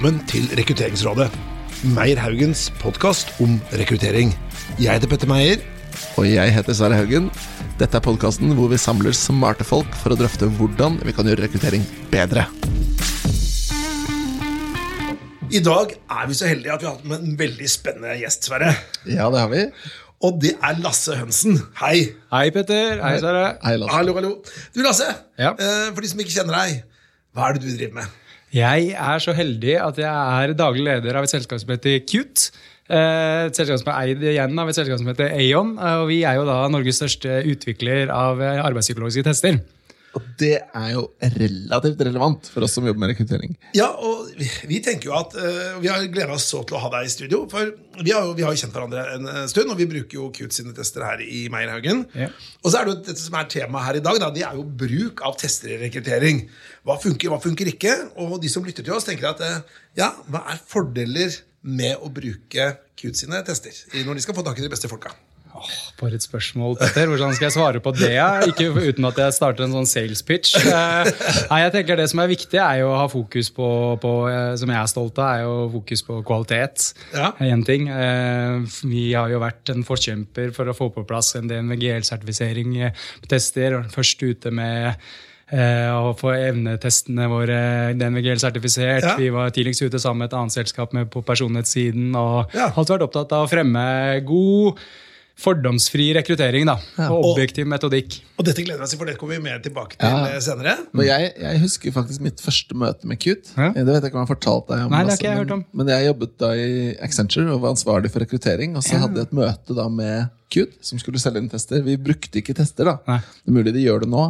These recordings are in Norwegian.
Velkommen til Rekrutteringsrådet. Meyer Haugens podkast om rekruttering. Jeg heter Petter Meyer. Og jeg heter Sverre Haugen. Dette er podkasten hvor vi samler smarte folk for å drøfte hvordan vi kan gjøre rekruttering bedre. I dag er vi så heldige at vi har hatt med en veldig spennende gjest, Sverre. Ja, det har vi. Og det er Lasse Hønsen. Hei. Hei, Petter. Hei, Sverre. Hei, Lasse. Hallo, hallo. Du, Lasse. Ja. eh, For de som ikke kjenner deg, hva er det du driver med? Jeg er så heldig at jeg er daglig leder av et selskap som heter Cute. Eh, Et selskap som er eid igjen av et selskap som heter Aon. eh, Og vi er jo da Norges største utvikler av eh, arbeidspsykologiske tester. Og det er jo relativt relevant for oss som jobber med rekruttering. Ja, og vi, vi tenker jo at uh, Vi har gleda oss så til å ha deg i studio. For vi har jo, vi har jo kjent hverandre en stund, og vi bruker jo Cute sine tester her i Meierhaugen. Ja. Og så er det jo dette som er temaet her i dag, da, det er jo bruk av tester i rekruttering. Hva funker, hva funker ikke? Og de som lytter til oss, tenker at uh, ja, hva er fordeler med å bruke Cute sine tester når de skal få tak i de beste folka? For et spørsmål, Petter. Hvordan skal jeg svare på det? Ikke uten at jeg starter en sånn sales pitch. Eh, Nei, jeg tenker Det som er viktig, er jo å ha fokus på, på eh, som jeg er stolt av, er jo fokus på kvalitet. Ja. En ting. Eh, Vi har jo vært en forkjemper for å få på plass en DNVGL-sertifisering på tester. Først ute med å få evnetestene våre DNVGL-sertifisert. Ja. Vi var tidligst ute sammen med et annet selskap med på personlighetssiden. Og Ja. alltid vært opptatt av å fremme god Fordomsfri rekruttering da, og objektiv metodikk. Og dette gleder jeg meg til, for det kommer vi mer tilbake til Ja. eh, senere. Men jeg, jeg husker faktisk mitt første møte med Cute. Ja. Det vet jeg ikke om jeg har fortalt deg om. Nei, det har ikke jeg hørt om. Men jeg jobbet da i Accenture og var ansvarlig for rekruttering. Og så hadde jeg et møte da med Cute, som skulle selge inn tester. Vi brukte ikke tester, da. Nei. Det er mulig de gjør det nå.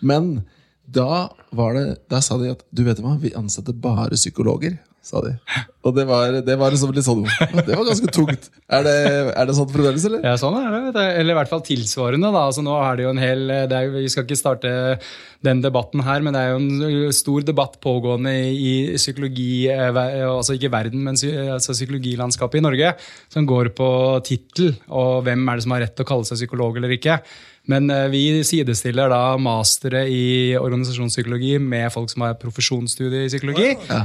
Men da, var det, da sa de at du vet hva, vi ansetter bare psykologer. Sa de. Og det var, det var liksom litt sånn Det var ganske tungt. Er det, er det sånn fremdeles, eller? Ja, sånn er det. Eller i hvert fall tilsvarende. da. Altså, nå er det jo en hel, er, Vi skal ikke starte den debatten her, men det er jo en stor debatt pågående i psykologi, eh, altså ikke verden, men altså psykologilandskapet i Norge, som går på tittel og hvem er det som har rett til å kalle seg psykolog eller ikke. Men eh, vi sidestiller da mastere i organisasjonspsykologi med folk som har profesjonsstudie i psykologi. Ja.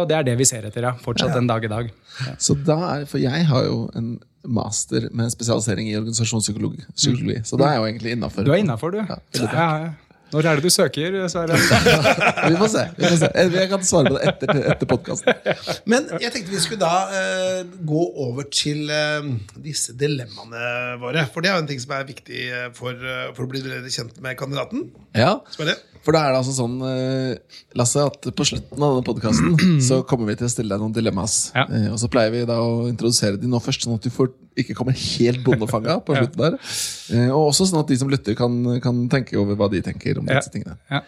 og det er det vi ser etter, ja. Fortsatt den dag i dag. Så da er, For jeg har jo en master med spesialisering i organisasjonspsykologi. Mm. Så da er jeg jo egentlig innafor. Du er innafor, du. Ja, ja, ja. Når er det du søker, Sverre? Vi får se. vi får se. Jeg kan svare på det etter, etter podkasten. Men jeg tenkte vi skulle da uh, gå over til uh, disse dilemmaene våre. For det er jo en ting som er viktig eh, for, uh, for å bli bedre kjent med kandidaten. Ja, Som er det. For da er det altså sånn, eh, Lasse, at på slutten av denne podkasten så kommer vi til å stille deg noen dilemmas. Ja. Eh, Og så pleier vi da å introdusere de nå først, sånn at du får, ikke kommer helt bondefanga på slutten der. Eh, Og også sånn at de som lytter, kan, kan tenke over hva de tenker om disse tingene. Ja.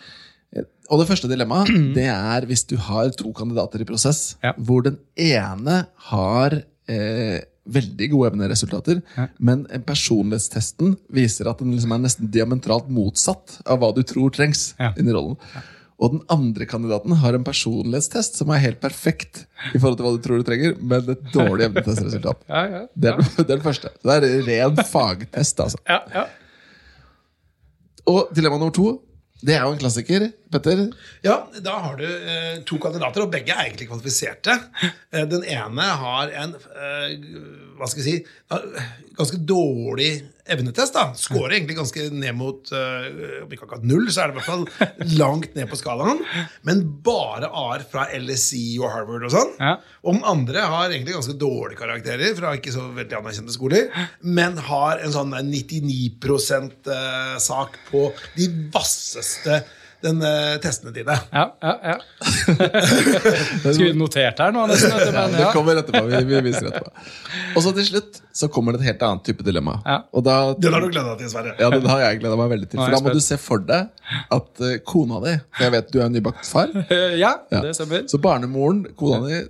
Og det første dilemmaet det er hvis du har to kandidater i prosess, Ja. hvor den ene har eh, veldig gode evneresultater, men en personlighetstesten viser at den liksom er nesten diametralt motsatt av hva du tror trengs Ja. inn i rollen. Og den andre kandidaten har en personlighetstest som er helt perfekt i forhold til hva du tror du trenger, men et dårlig evnetestresultat. Ja, ja. Det er, det er den første. Det er ren fagtest, altså. Ja, ja. Og dilemma nummer to, det er jo en klassiker, Petter. Ja, Da har du eh, to kandidater, og begge er egentlig kvalifiserte. Eh, den ene har en eh, hva skal jeg si, ganske dårlig evnetest. da. Skårer egentlig ganske ned mot eh, Om ikke akkurat null, så er det i hvert fall langt ned på skalaen. Men bare A-er fra LSI og Harvard og sånn. Ja. Og andre har egentlig ganske dårlige karakterer fra ikke så veldig anerkjente skoler, men har en sånn 99 %-sak på de vasseste den, eh, testene dine. ja, ja, ja. Skulle notert her nå, nesten. Men, Det kommer etterpå. vi, vi viser etterpå. Og så til slutt så kommer det et helt annet type dilemma. Ja. Og da, Den har du gleda deg til, Sverre. ja, den har jeg gleda meg veldig til. For da må du se for deg at eh, kona di For jeg vet du er nybakt far. ja, Ja. det stemmer. Så barnemoren, kona di,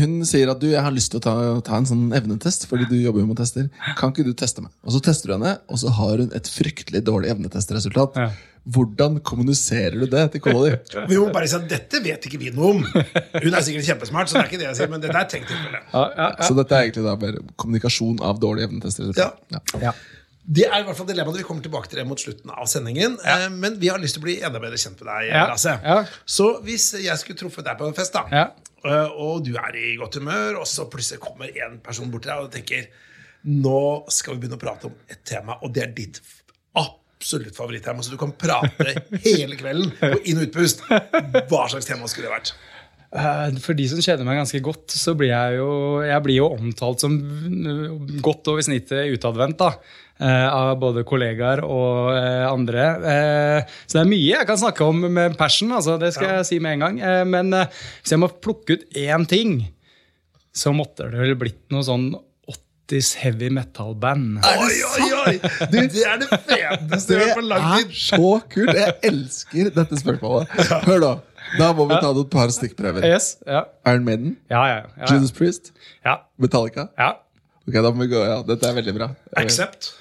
hun sier at du, jeg har lyst til å ta, ta en sånn evnetest, fordi du jobber jo med tester. Kan ikke du teste meg? Og så tester du henne, og så har hun et fryktelig dårlig evnetestresultat. Ja. Hvordan kommuniserer du det til kona di? Vi må bare si at dette vet ikke vi noe om. Hun er sikkert kjempesmart, så det er ikke det jeg sier, men dette er tenkt tilfelle. Ja, ja, ja. Så dette er egentlig da bare kommunikasjon av dårlige evnetester? Ja. Ja. Det er i hvert fall dilemmaet vi kommer tilbake til det mot slutten av sendingen. Ja. Men vi har lyst til å bli enda bedre kjent med deg, Ja. Lasse. Ja. Så hvis jeg skulle truffet deg på en fest, da, Ja. eh, og du er i godt humør, og så plutselig kommer en person bort til deg og tenker Nå skal vi begynne å prate om et tema, og det er ditt absolutt favorittema. Så du kan prate hele kvelden på inn- og utpust. Hva slags tema skulle det vært? Eh, For de som kjenner meg ganske godt, så blir jeg jo, jeg blir jo omtalt som godt over snittet utadvendt. da. eh, Av både kollegaer og eh, andre. Så det er mye jeg kan snakke om med passion, altså, det skal jeg si med en gang. Men hvis jeg må plukke ut én ting, så måtte det vel blitt noe sånn 80s heavy metal-band. Oi, oi, oi! Du, det er det feteste jeg har hørt på lang er tid. så kult! Jeg elsker dette spørsmålet. Hør, da. Da må vi ta et par stikkprøver. Yes, ja. Iron Maiden, Ja, ja, ja, Judas Priest, ja. Metallica. ja. Ok, da må vi gå, ja, Dette er veldig bra. Accept.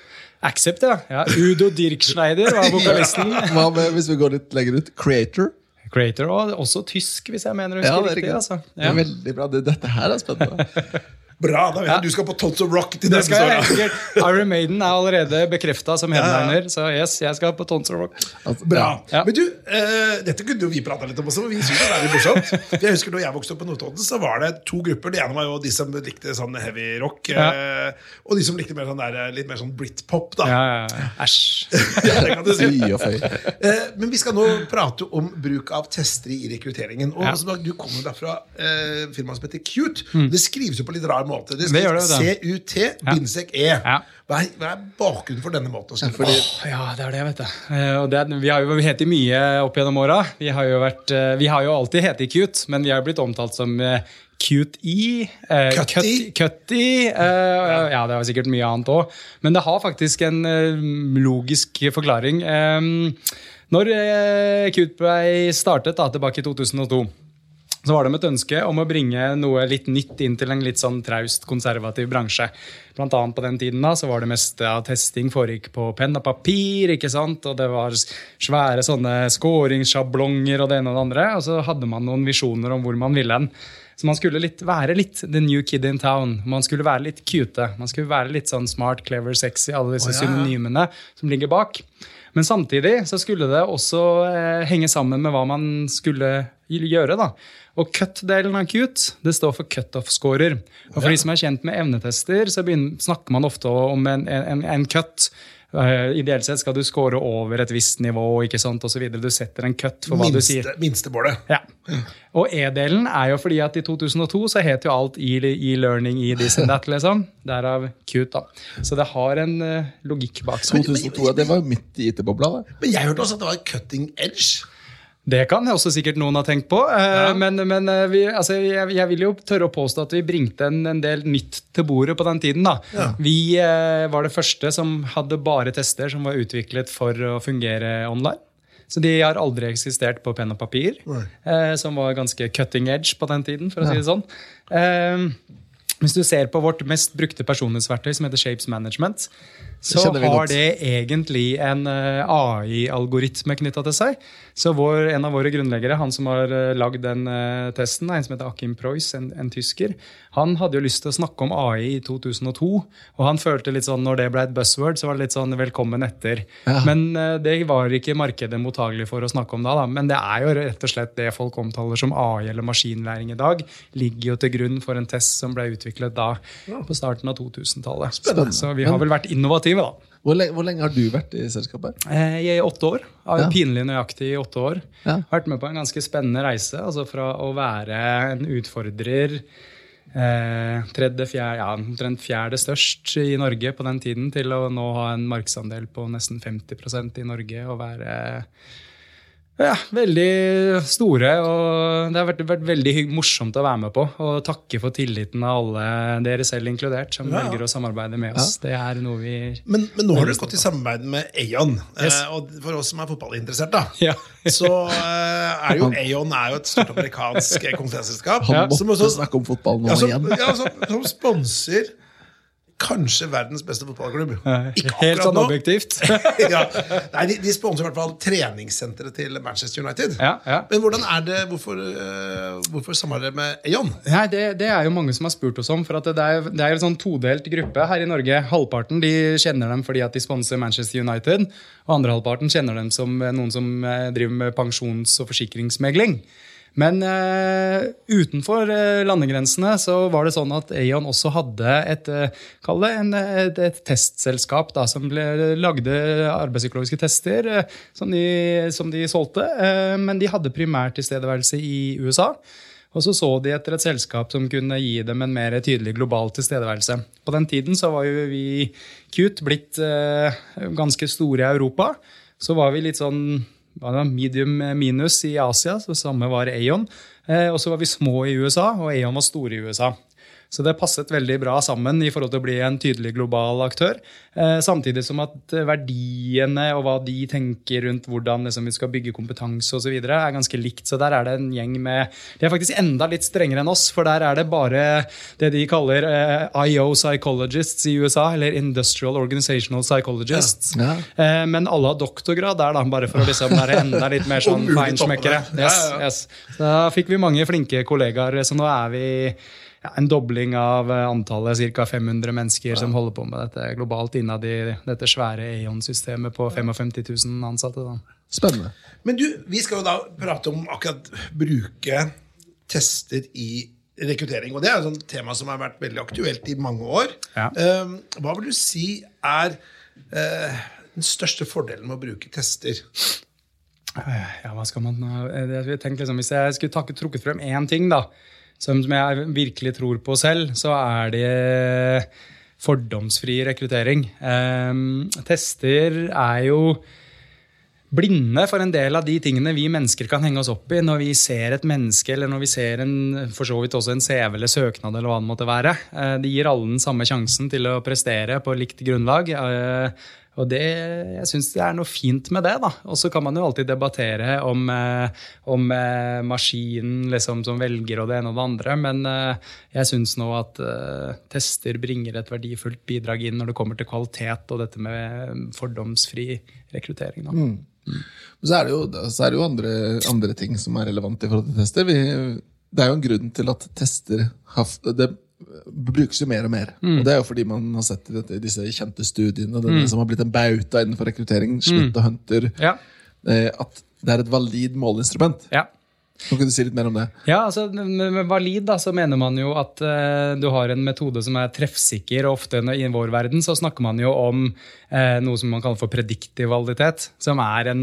Accept, ja. ja. Udo Dirkschneider var vokalisten. Hva med hvis vi går litt lenger ut? Creator. Creator, og også tysk, hvis jeg mener å huske Ja, det er riktig. riktig. Altså. Det er veldig bra. Dette her er spennende. Bra. Da vet jeg du skal på Tons of Rock til Det neste år. Iron Maiden er allerede bekrefta som headliner, så yes, jeg skal på Tons of Rock. Altså, Bra. Ja. Men du, uh, dette kunne jo vi prata litt om også. for Vi synes det er litt morsomt. Jeg husker Da jeg vokste opp på Notodden, så var det to grupper. Det ene var jo de som likte sånn heavy rock, uh, og de som likte mer sånn der, litt mer sånn britpop. da Ja, ja, ja. Æsj. Ja, det kan du si. Eh, Men vi skal nå prate om bruk av tester i rekrutteringen. Og Ja. som Du kommer da fra eh, firmaet som heter Cute. Det skrives jo på litt rar måte. Mm. Det det, CUT-E. Ja. Hva, er- hva er bakgrunnen for denne måten å skrive på? Ja, det er det, vet du. Eh, Og det vi har jo hett mye opp gjennom åra. Vi, har jo eh, vi har jo alltid hett Cute, men vi har blitt omtalt som eh, Cute-E. eh, Cutty. Cut- Cutty. eh, ja, det var sikkert mye annet òg. Men det har faktisk en logisk forklaring. Eh, Når Cute ble startet da, tilbake i 2002 så var det med et ønske om å bringe noe litt nytt inn til en litt sånn traust, konservativ bransje. Blant annet på den tiden da, så var det meste av testing foregikk på penn og papir. ikke sant? Og det var svære sånne skåringssjablonger og det ene og det andre. Og så hadde man noen visjoner om hvor man ville hen. Så man skulle litt, være litt the new kid in town. Man skulle være litt cute. Man skulle være litt sånn smart, clever, sexy, alle disse oh, ja, ja. synonymene som ligger bak. Men samtidig så skulle det også eh, henge sammen med hva man skulle gjøre. da. Og cut-delen av cute det står for cutoff-scorer. Og for de som er kjent med evnetester, så begynner, snakker man ofte om en, en, en cut. Eh, ideelt sett skal du score over et visst nivå ikke sant, videre. Du setter en cut for hva du sier. Minste, minstemålet. Ja. Og E-delen er jo fordi at i 2002 så het jo alt e- e-learning i this and that, liksom. Derav cute, da. Så det har en eh, logikk bak seg. 2002, ja, det var jo midt i IT-bobla. Men jeg hørte også at det var cutting edge. Det kan også sikkert noen ha tenkt på. Ja. Men, men eh, vi, altså, jeg, jeg vil jo tørre å påstå at vi bringte en, en del nytt til bordet på den tiden. da. Ja. Vi eh, var det første som hadde bare tester som var utviklet for å fungere online. Så de har aldri eksistert på penn og papir, eh, som var ganske cutting edge på den tiden. for å si det sånn. Eh, hvis du ser på vårt mest brukte personlighetsverktøy, som heter Shapes Management, så har det egentlig en eh, AI-algoritme knytta til seg. Så vår, en av våre grunnleggere, han som har uh, lagd den eh, testen, en som heter Akim Preuss, en, en tysker, han hadde jo lyst til å snakke om AI i 2002. Og han følte litt sånn, når det ble et buzzword, så var det litt sånn velkommen etter. Ja. Men eh, det var ikke markedet mottagelig for å snakke om da, da. Men det er jo rett og slett det folk omtaler som AI eller maskinlæring i dag, ligger jo til grunn for en test som ble utviklet da på starten av 2000-tallet. Så, så vi har vel vært innovative, da. Hvor, lenge, hvor lenge har du vært i selskapet? Eh, I åtte år. Jeg Ja. Pinlig nøyaktig i åtte år. Ja. Vært med på en ganske spennende reise. altså Fra å være en utfordrer eh, tredje, fjerde, ja, omtrent fjerde størst i Norge på den tiden, til å nå ha en markedsandel på nesten 50% i Norge og være ja, veldig store. og Det har vært, vært veldig morsomt å være med på. Og takke for tilliten av alle, dere selv inkludert, som Ja. velger å samarbeide med oss. Det er noe vi Men, men nå har dere gått i samarbeid med Aon. Yes. Eh, og for oss som er fotballinteressert, da, Ja. så eh, er jo Aon er jo et stort amerikansk eh, konsulentselskap. Han måtte Som også snakke om fotball nå ja, som, igjen. ja, som, som sponser kanskje verdens beste fotballklubb. Ikke Helt sånn objektivt. ja. Nei, de, de sponser i hvert fall treningssenteret til Manchester United. Ja, ja. Men hvordan er det, hvorfor, uh, hvorfor samarbeider dere med Aon? Nei, det, det er jo mange som har spurt oss om. for at Det er, det er en sånn todelt gruppe her i Norge. Halvparten de kjenner dem fordi at de sponser Manchester United. Og andre halvparten kjenner dem som eh, noen som eh, driver med pensjons- og forsikringsmegling. Men uh, utenfor uh, landegrensene så var det sånn at Aon også hadde et, uh, det en, et, et testselskap da, som ble, lagde arbeidspsykologiske tester som de, som de solgte. Men de hadde primært tilstedeværelse i USA. Og så så de etter et selskap som kunne gi dem en mer tydelig global tilstedeværelse. På den tiden så var jo vi Cute blitt ganske store i Europa. Så var vi litt sånn medium minus i Asia, så samme var Aon. Eh, og så var vi små i USA, og Aon var store i USA. Så det passet veldig bra sammen i forhold til å bli en tydelig global aktør. Eh, samtidig som at verdiene og hva de tenker rundt hvordan liksom, vi skal bygge kompetanse osv., er ganske likt. Så der er det en gjeng med De er faktisk enda litt strengere enn oss, for der er det bare det de kaller eh, IO psychologists i USA, eller Industrial Organizational Psychologists. Ja. Eh, men alle har doktorgrad der, da, bare for å liksom være enda litt mer sånn feinschmeckere. Ja, Yes, ja, ja. yes. Så da fikk vi mange flinke kollegaer, så nå er vi ja, en dobling av eh, antallet, ca. 500 mennesker som holder på med dette globalt innad i dette svære Aon-systemet på 55 000 ansatte. Da. Spennende. Men du, vi skal jo da prate om akkurat bruke tester i rekruttering. Og det er jo et tema som har vært veldig aktuelt i mange år. Ja. Eh, hva vil du si er eh, den største fordelen med å bruke tester? Ja, hva skal man eh, jeg tenkte liksom, Hvis jeg skulle takke, trukket frem én ting da, som, som jeg virkelig tror på selv, så er det fordomsfri rekruttering. Ehm, tester er jo blinde for en del av de tingene vi mennesker kan henge oss opp i når vi ser et menneske, eller når vi ser en, for så vidt også en CV eller søknad, eller hva det måtte være. Eh, Det gir alle den samme sjansen til å prestere på likt grunnlag. Og det, jeg syns det er noe fint med det. da. Og så kan man jo alltid debattere om, eh, om eh, maskinen liksom, som velger og det ene og det andre, men eh, jeg syns nå at tester bringer et verdifullt bidrag inn når det kommer til kvalitet og dette med fordomsfri rekruttering. Da. Men Så er det jo, er det jo andre, andre ting som er relevant i forhold til tester. Vi, det er jo en grunn til at tester har, brukes jo mer og mer. Og Det er jo fordi man har sett i dette, disse kjente studiene, denne som har blitt en bauta innenfor rekruttering, Schmidt og Hunter, Ja, eh, at det er et valid måleinstrument. ja. Kan ikke du si litt mer om det? Ja, altså med valid da, så mener man jo at eh, du har en metode som er treffsikker, og ofte i vår verden så snakker man jo om eh, noe som man kaller for prediktiv validitet, som er en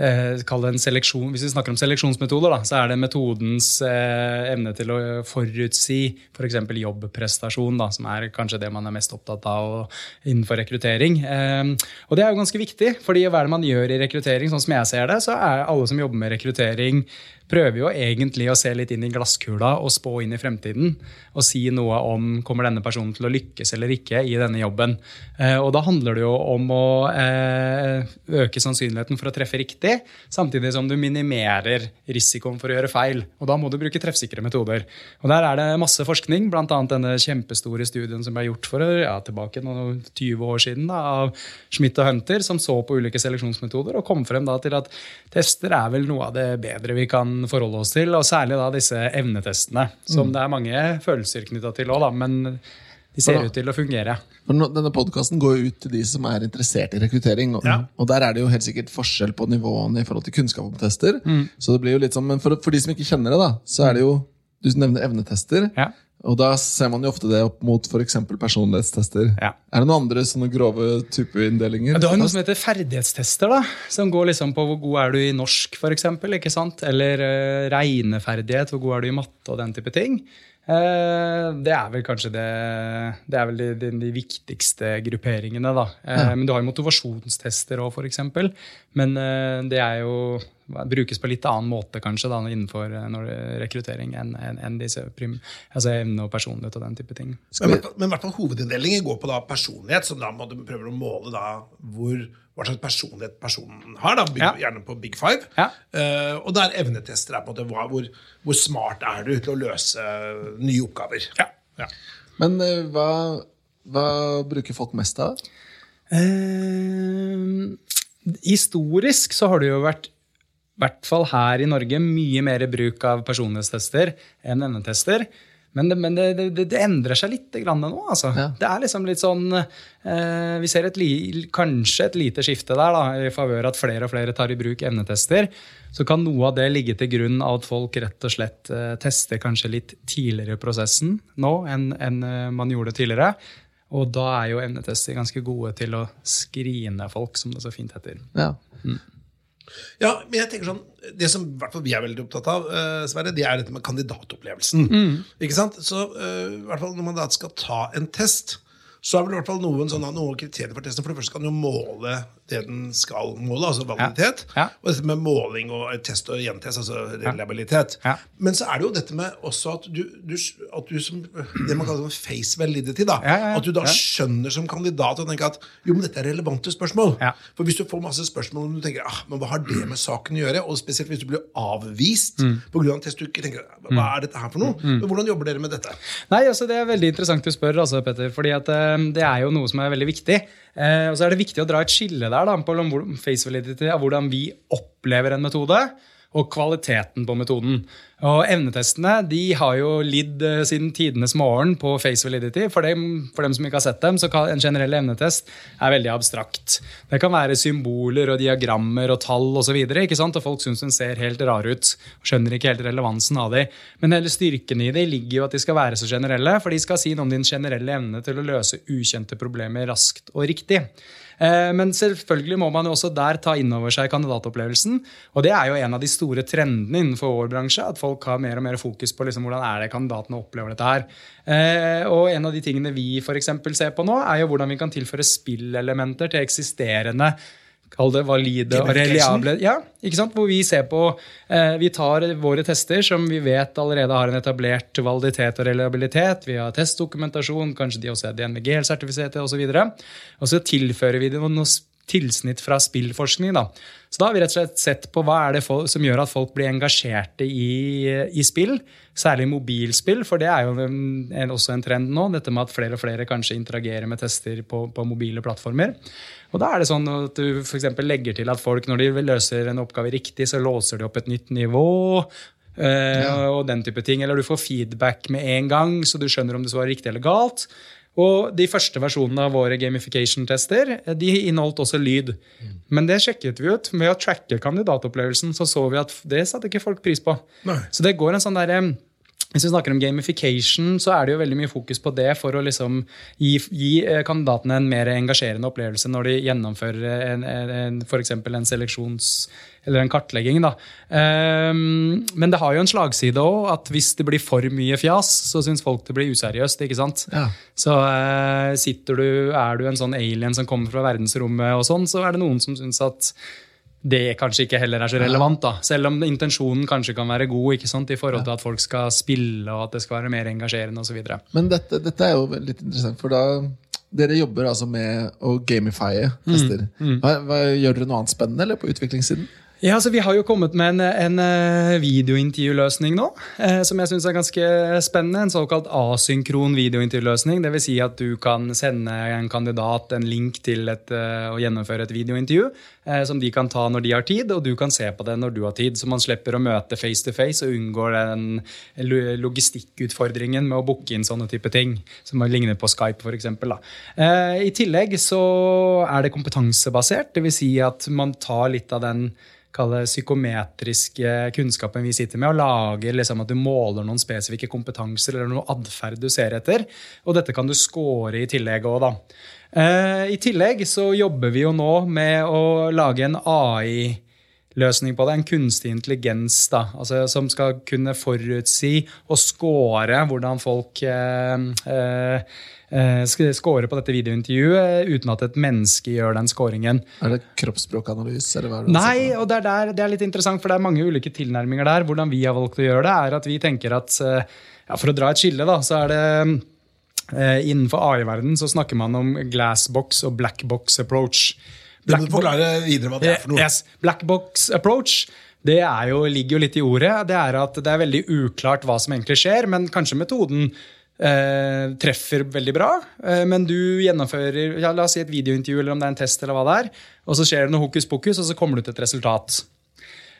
eh, seleksjon, Hvis vi snakker om seleksjonsmetoder, da, så er det metodens eh, evne til å forutsi f.eks. For jobbprestasjon, da, som er kanskje det man er mest opptatt av innenfor rekruttering. Eh, og det er jo ganske viktig, fordi hva er det man gjør i rekruttering? Sånn som jeg ser det, så er alle som jobber med rekruttering, prøver jo egentlig å se litt inn i glasskula og spå inn i fremtiden. Og si noe om kommer denne personen til å lykkes eller ikke i denne jobben. Eh, og da handler det jo om å eh, øke sannsynligheten for å treffe riktig, samtidig som du minimerer risikoen for å gjøre feil. Og da må du bruke treffsikre metoder. Og der er det masse forskning, bl.a. denne kjempestore studien som ble gjort for ja, tilbake noen 20 år siden da, av Schmidt og Hunter, som så på ulike seleksjonsmetoder og kom frem da til at tester er vel noe av det bedre vi kan forholde oss til, og særlig da disse evnetestene, som det er mange følelser knytta til òg, men de ser Ja. ut til å fungere. For denne podkasten går jo ut til de som er interessert i rekruttering. Og, Ja. og der er det jo helt sikkert forskjell på nivåene i forhold til kunnskap om tester. Så det blir jo litt sånn, Men for, for de som ikke kjenner det, da, så er det jo Du nevner evnetester. Ja. Og da ser man jo ofte det opp mot f.eks. personlighetstester. Ja. Er det noen andre sånne grove typeinndelinger? Du har noe som heter ferdighetstester, da, som går liksom på hvor god er du i norsk, for sant? Eller uh, regneferdighet, hvor god er du i matte og den type ting. Eh, det er vel kanskje det, det er vel de, de, de viktigste grupperingene. da. Ja. Men du har jo motivasjonstester òg, f.eks. Men eh, det er jo brukes på litt annen måte kanskje da, innenfor eh, når det er rekruttering enn en, en disse prim, altså evne og personlighet og den type ting. Men, men, men i hvert fall hovedinndelingen går på da personlighet, som da må du prøve å måle da hvor, hva slags personlighet personen har. da, big, Ja. Gjerne på Big Five. Ja. Uh, og der evnetester er på en måte hva, hvor, hvor smart er du til å løse nye oppgaver. Ja. Ja. Men uh, hva, hva bruker folk mest av? Uh, historisk så har det jo vært i hvert fall her i Norge mye mer bruk av personlighetstester enn evnetester. Men, det, men det, det, det endrer seg litt grann nå. altså. Ja. Det er liksom litt sånn eh, Vi ser et li, kanskje et lite skifte der, da, i favør at flere og flere tar i bruk evnetester. Så kan noe av det ligge til grunn av at folk rett og slett eh, tester kanskje litt tidligere i prosessen nå enn enn, eh, man gjorde tidligere. Og da er jo evnetester ganske gode til å skrine folk, som det så fint heter. Ja. Ja, men jeg tenker sånn Det som vi er veldig opptatt av, uh, Sverre, det er dette med kandidatopplevelsen. Ikke sant? Så uh, hvert fall når man da skal ta en test, så er vel i hvert fall noen, sånne, noen kriterier for testen. For det første kan den jo måle det den skal måle, altså validitet. Ja. Og dette med måling og test og gjentest, altså reliabilitet. Ja. Men så er det jo dette med også at du, du, at du som det man kaller face validity, da, Ja, ja, ja. at du da Ja. skjønner som kandidat og tenker at jo, men dette er relevante spørsmål. Ja. For hvis du får masse spørsmål og du tenker ah, men hva har det med saken å gjøre, og spesielt hvis du blir avvist Mm. på grunn av test du ikke tenker hva er dette her for noe? Men hvordan jobber dere med dette? Nei, altså Det er veldig interessant du spør, altså, Petter, fordi at, eh, det er jo noe som er veldig viktig. Eh, og så er det viktig å dra et skille der da, på face validity av hvordan vi opplever en metode, og kvaliteten på metoden. Og Evnetestene de har jo lidd eh, siden tidenes morgen på face validity. For dem, for dem som ikke har sett dem, så kan en generell evnetest er veldig abstrakt. Det kan være symboler og diagrammer og tall osv. Og, folk syns den ser helt rar ut. og Skjønner ikke helt relevansen av de. Men hele styrken i det ligger jo at de skal være så generelle, for de skal si noe om din generelle evne til å løse ukjente problemer raskt og riktig. Eh, Men selvfølgelig må man jo også der ta inn over seg kandidatopplevelsen. Og det er jo en av de store trendene innenfor vår bransje. At folk har mer og mer fokus på liksom hvordan er det kandidatene opplever dette her. Eh, Og en av de tingene vi eksempel ser på nå, er jo hvordan vi kan tilføre spillelementer til eksisterende Kall det valide og reliable ja, ikke sant? Hvor vi ser på eh, Vi tar våre tester som vi vet allerede har en etablert validitet og reliabilitet. Vi har testdokumentasjon, kanskje de også er DNVG-sertifiserte osv. Og så tilfører vi det noe s- tilsnitt fra spillforskning. Da. Så da har vi rett og slett sett på hva er det som gjør at folk blir engasjerte i, i spill. Særlig mobilspill, for det er jo en, en, også en trend nå. Dette med at flere og flere kanskje interagerer med tester på, på mobile plattformer. Og da er det sånn at du eksempel legger til at folk når de løser en oppgave riktig, så låser de opp et nytt nivå. Ja. Og den type ting. Eller du får feedback med en gang, så du skjønner om det svarer riktig eller galt. Og de første versjonene av våre gamification-tester de inneholdt også lyd. Men det sjekket vi ut. Med å tracke kandidatopplevelsen så så vi at det satte ikke folk pris på. Nei. Så det går en sånn derre hvis vi snakker om gamification, så er det jo veldig mye fokus på det for å liksom gi, gi eh, kandidatene en mer engasjerende opplevelse når de gjennomfører eksempel en seleksjons- eller en kartlegging. Da. Ehm, men det har jo en slagside òg, at hvis det blir for mye fjas, så syns folk det blir useriøst. ikke sant? Ja. Så eh, sitter du, er du en sånn alien som kommer fra verdensrommet, og sånn, så er det noen som syns at det kanskje ikke heller er så relevant. da, Selv om intensjonen kanskje kan være god ikke sant, i forhold til at folk skal spille og at det skal være mer engasjerende osv. Men dette, dette er jo litt interessant, for da dere jobber altså med å gamifye tester. Hva, hva, gjør dere noe annet spennende eller på utviklingssiden? Ja, så Vi har jo kommet med en, en eh, videointervjuløsning nå, eh, som jeg syns er ganske spennende. En såkalt asynkron videointervjuløsning. Dvs. Si at du kan sende en kandidat en link til et, eh, å gjennomføre et videointervju, som de kan ta når de har tid, og du kan se på det når du har tid. Så man slipper å møte face to face og unngår den logistikkutfordringen med å booke inn sånne type ting, som ligner på Skype f.eks. Eh, I tillegg så er det kompetansebasert, dvs. Si at man tar litt av den psykometriske kunnskapen vi sitter med, og lager liksom at du måler noen spesifikke kompetanser eller noe atferd du ser etter. Og dette kan du score i tillegg òg, da. Eh, I tillegg så jobber vi jo nå med å lage en AI løsning på det, en kunstig intelligens da, altså, som skal kunne forutsi og score hvordan folk eh, eh, score på dette videointervjuet uten at et menneske gjør den scoringen. Er det kroppsspråkanalyse? Eller hva er det Nei, og det er, der, det er litt interessant, for det er mange ulike tilnærminger der. Hvordan vi har valgt å gjøre det, er at vi tenker at eh, ja, For å dra et skille, da, så er det eh, Innenfor AI-verden så snakker man om glassbox og blackbox approach. Du må forklare videre hva det er for noe. Yes, Black box approach det er jo, ligger jo litt i ordet. Det er at det er veldig uklart hva som egentlig skjer, men kanskje metoden eh, treffer veldig bra. Eh, men du gjennomfører ja, la oss si et videointervju eller om det er en test, eller hva det er, og så skjer det noe hokus pokus, og så kommer du til et resultat.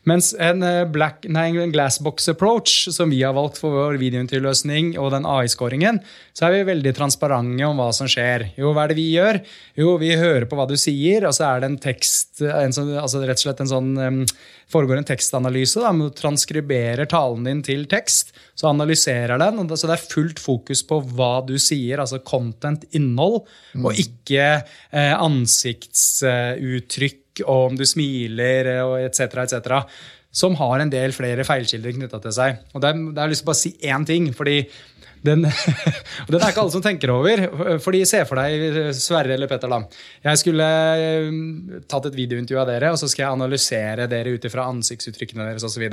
Mens en, eh, black, nei, en glassbox approach, som vi har valgt for vår videointervjuløsning og den AI-skåringen, så er vi veldig transparente om hva som skjer. Jo, hva er det vi gjør? Jo, vi hører på hva du sier, og så er det en tekst, en sånn, altså rett og slett en sånn um, foregår en tekstanalyse. Da, Du transkriberer talen din til tekst, så analyserer den. og det, så det er fullt fokus på hva du sier, altså content, innhold, og ikke eh, ansiktsuttrykk og om du smiler og etc., etc. Som har en del flere feilkilder knytta til seg. Og der, der har jeg lyst til å bare si én ting. fordi den, og den er ikke alle som tenker over. fordi Se for deg Sverre eller Petter. da. Jeg skulle eh, tatt et videointervju av dere, og så skal jeg analysere dere ut ifra ansiktsuttrykkene deres osv.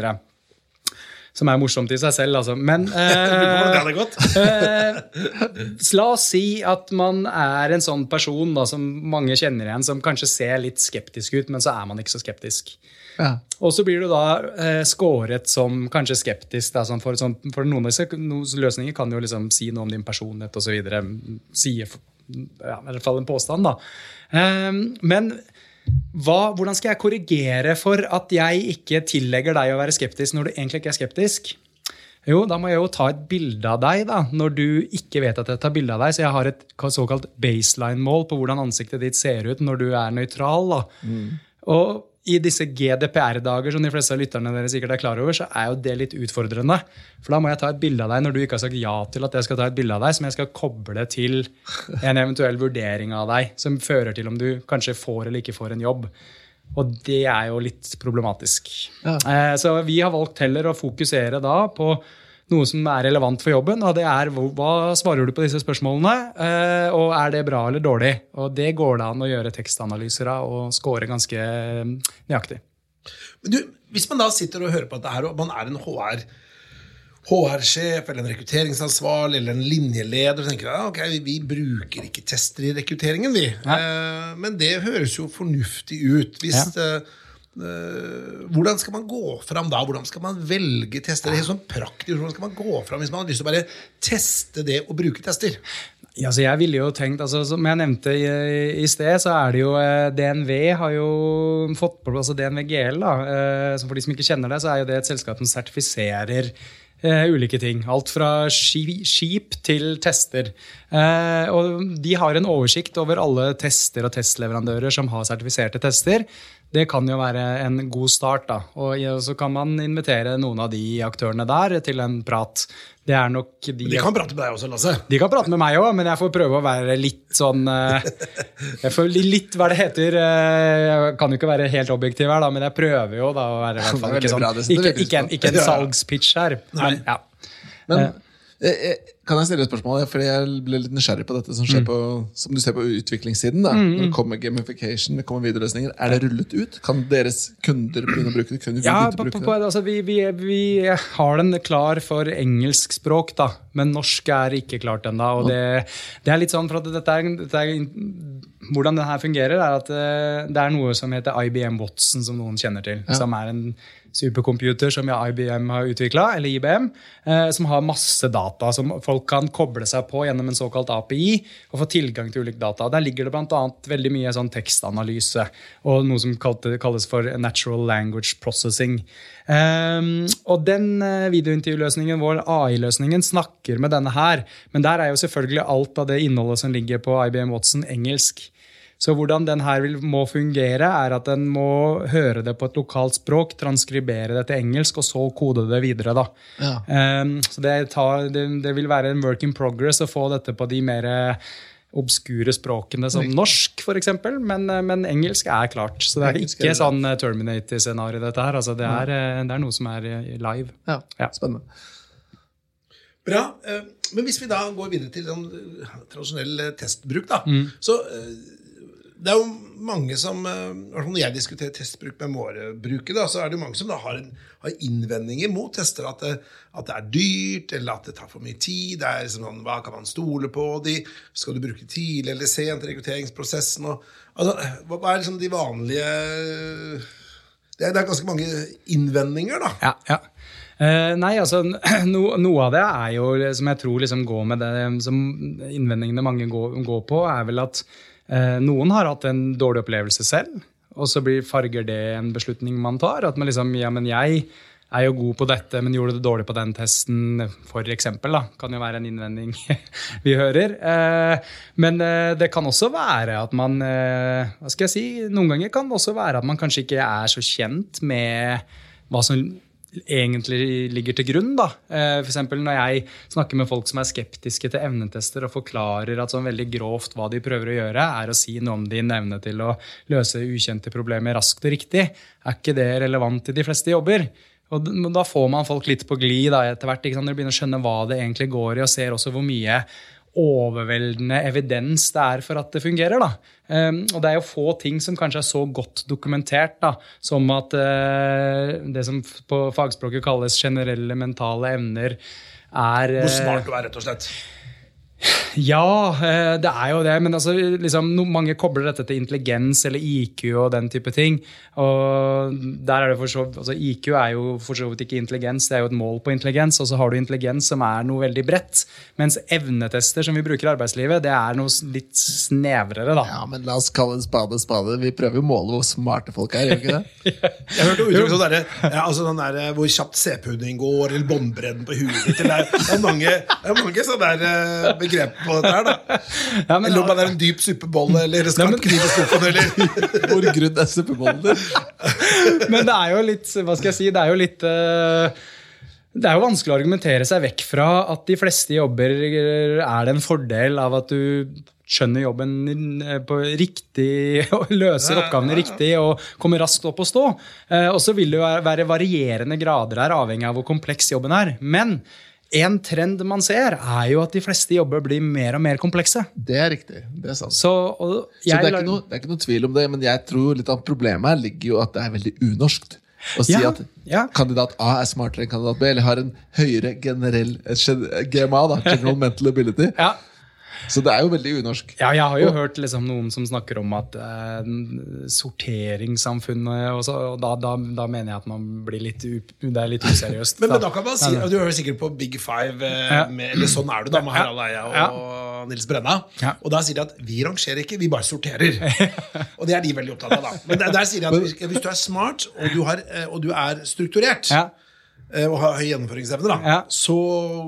Som er morsomt i seg selv, altså. Men eh, eh, la oss si at man er en sånn person da, som mange kjenner igjen, som kanskje ser litt skeptisk ut, men så er man ikke så skeptisk. Ja. Og så blir du da eh, scoret som kanskje skeptisk. Da, sånn for, sånn, for, noen av disse noen løsninger kan jo liksom si noe om din personlighet osv. Si ja, i hvert fall en påstand, da. Eh, men hva, hvordan skal jeg korrigere for at jeg ikke tillegger deg å være skeptisk når du egentlig ikke er skeptisk? Jo, da må jeg jo ta et bilde av deg da, når du ikke vet at jeg tar bilde av deg. Så jeg har et såkalt baseline-mål på hvordan ansiktet ditt ser ut når du er nøytral. Mm. Og i disse GDPR-dager, som de fleste av lytterne dere sikkert er klar over, så er jo det litt utfordrende. For da må jeg ta et bilde av deg når du ikke har sagt ja til at jeg skal ta et bilde av deg, som jeg skal koble til en eventuell vurdering av deg, som fører til om du kanskje får eller ikke får en jobb. Og det er jo litt problematisk. Ja. Eh, så vi har valgt heller å fokusere da på noe som er relevant for jobben. og det er Hva svarer du på disse spørsmålene, eh, og er det bra eller dårlig? Og Det går det an å gjøre tekstanalyser av og score ganske eh, nøyaktig. Men du, Hvis man da sitter og hører på dette her, og man er en HR HR-sjef eller en rekrutteringsansvarlig eller en linjeleder og tenker at okay, vi bruker ikke tester i rekrutteringen, vi. Eh, men det høres jo fornuftig ut. Hvis ja. Uh, hvordan skal man gå fram da? Hvordan skal man velge tester? Det er helt sånn praktisk, Hvordan skal man gå fram hvis man har lyst til å bare teste det og bruke tester? Ja, så jeg ville jo tenkt, altså, Som jeg nevnte i, i, sted, så er det jo eh, DNV har jo fått på plass altså DNV GL. da, uh, så For de som ikke kjenner det, så er jo det et selskap som sertifiserer uh, ulike ting. Alt fra skip til tester. og De har en oversikt over alle tester og testleverandører som har sertifiserte tester. Det kan jo være en god start. da, og Så kan man invitere noen av de aktørene der til en prat. Det er nok de, de kan prate med deg også, Lasse. De kan prate med meg òg, men jeg får prøve å være litt sånn eh, Jeg får litt hva det heter. Eh, jeg kan jo ikke være helt objektiv her, da, men jeg prøver jo da å være i hvert fall ikke, sånn, ikke, ikke, en, ikke en salgspitch her. Men, ja. men eh, kan jeg stille et spørsmål? Fordi jeg ble litt nysgjerrig på dette som skjer mm. på, som du ser på utviklingssiden. da. Mm. Når det kommer gamification, det kommer videoløsninger. Er det rullet ut? Kan deres kunder begynne å bruke det? Kunne ja, på, på, på, altså, vi, vi, vi, har den klar for engelsk språk, da. men norsk er ikke klart ennå. Det, det er litt sånn for at dette er, dette er hvordan den her fungerer, er at eh, det er noe som heter IBM Watson, som noen kjenner til. Ja. Som er en supercomputer som IBM har utvikla, eller IBM, eh, som har masse data som folk kan koble seg på gjennom en såkalt API og få tilgang til ulike data. Der ligger det bl.a. veldig mye sånn tekstanalyse og noe som kalles for natural language processing. Um, og den uh, videointervjuløsningen vår, AI-løsningen, snakker med denne her. Men der er jo selvfølgelig alt av det innholdet som ligger på IBM Watson, engelsk. Så hvordan den her må fungere, er at den må høre det på et lokalt språk, transkribere det til engelsk, og så kode det videre. Da. Ja. Um, så det, tar, det, det, vil være en work in progress å få dette på de mer obskure språkene som norsk, f.eks. Men, men engelsk er klart. Så det er ikke sånn eh, Terminator-scenario, dette her. Altså, det, er, eh, det, er, noe som er eh, live. Ja, ja. Spennende. Bra. Men hvis vi da går videre til sånn tradisjonell testbruk, da, mm. så det er jo mange som eh, Når jeg diskuterer testbruk med våre brukere, så er det jo mange som har, en, har innvendinger mot tester. At det, at det, er dyrt, eller at det tar for mye tid. det er liksom sånn, Hva kan man stole på de? Skal du bruke tidlig eller sent rekrutteringsprosessen? Og, altså, hva er liksom de vanlige det er, det er ganske mange innvendinger, da. Ja, ja. Uh, nei, altså no, Noe av det er jo, som jeg tror liksom går med det som innvendingene mange går, går på, er vel at Eh, noen har hatt en dårlig opplevelse selv. og så blir, farger det en beslutning man tar. At man liksom Ja, men jeg er jo god på dette, men gjorde det dårlig på den testen. Da. Kan jo være en innvending vi hører. Eh, men eh, det kan også være at man eh, Hva skal jeg si? Noen ganger kan det også være at man kanskje ikke er så kjent med hva som egentlig ligger til grunn. da. Eh, eksempel når jeg snakker med folk som er skeptiske til evnetester og forklarer at sånn veldig grovt hva de prøver å gjøre, er å si noe om din evne til å løse ukjente problemer raskt og riktig, er ikke det relevant i de fleste jobber? Og Da får man folk litt på glid etter hvert. Når de begynner å skjønne hva det egentlig går i, og ser også hvor mye overveldende evidens det er for at det fungerer. Da. Um, og det er jo få ting som kanskje er så godt dokumentert da, som at uh, det som på fagspråket kalles generelle mentale evner, er Hvor smart du er, rett og slett. Ja, eh, det er jo det. Men altså, liksom, mange kobler dette til intelligens eller IQ og den type ting. Og der er det for så, altså, IQ er jo for så vidt ikke intelligens, det er jo et mål på intelligens. Og så har du intelligens som er noe veldig bredt. Mens evnetester som vi bruker i arbeidslivet, det er noe litt snevrere, da. Ja, men la oss kalle en spade spade. Vi prøver jo å måle hvor smarte folk er, gjør vi ikke det? Jeg hørte uttrykk som derre ja, altså sånn der, hvor kjapt CP-en din går, eller båndbredden på huet ditt. Det er, det er mange, det er mange sånne der, uh, begrep på dette her, da. Ja, men- eller om det er en dyp suppebolle, eller skarp kniv i skuffen, eller Hvor grunn er suppebollen din? Men det er jo litt Hva skal jeg si? Det er jo litt uh, det er jo vanskelig å argumentere seg vekk fra at de fleste jobber er det en fordel av at du skjønner jobben eh, på riktig, og løser oppgavene riktig og kommer raskt opp og stå. Eh, Og så vil det jo være varierende grader her, avhengig av hvor kompleks jobben er. Men en trend man ser, er jo at de fleste jobber blir mer og mer komplekse. Det er riktig. Det er sant. Så, og Så det er, ikke noe, det er ikke noe tvil om det, men jeg tror litt av problemet her ligger jo at det er veldig unorskt. Å si Ja, at ja. kandidat A er smartere enn kandidat B, eller har en høyere generell eh, GMA, da, General Mental Ability. ja, Så det er jo veldig unorsk. Ja, jeg har jo hørt liksom noen som snakker om at eh, sorteringssamfunnet og, så, og da, da, da mener jeg at man blir litt, det er litt useriøst. Men, men da kan man si, Du hører sikkert på Big Five, eh, Ja. med, eller sånn er du da, med Harald Eia og Nils Brenna. Ja. Og da sier de at vi rangerer ikke, vi bare sorterer. og det er de veldig opptatt av. da. Men der, der sier de at hvis, hvis du er smart, og du, har, eh, og du er strukturert, Ja. Eh, og har høy gjennomføringsevne, da, Ja. så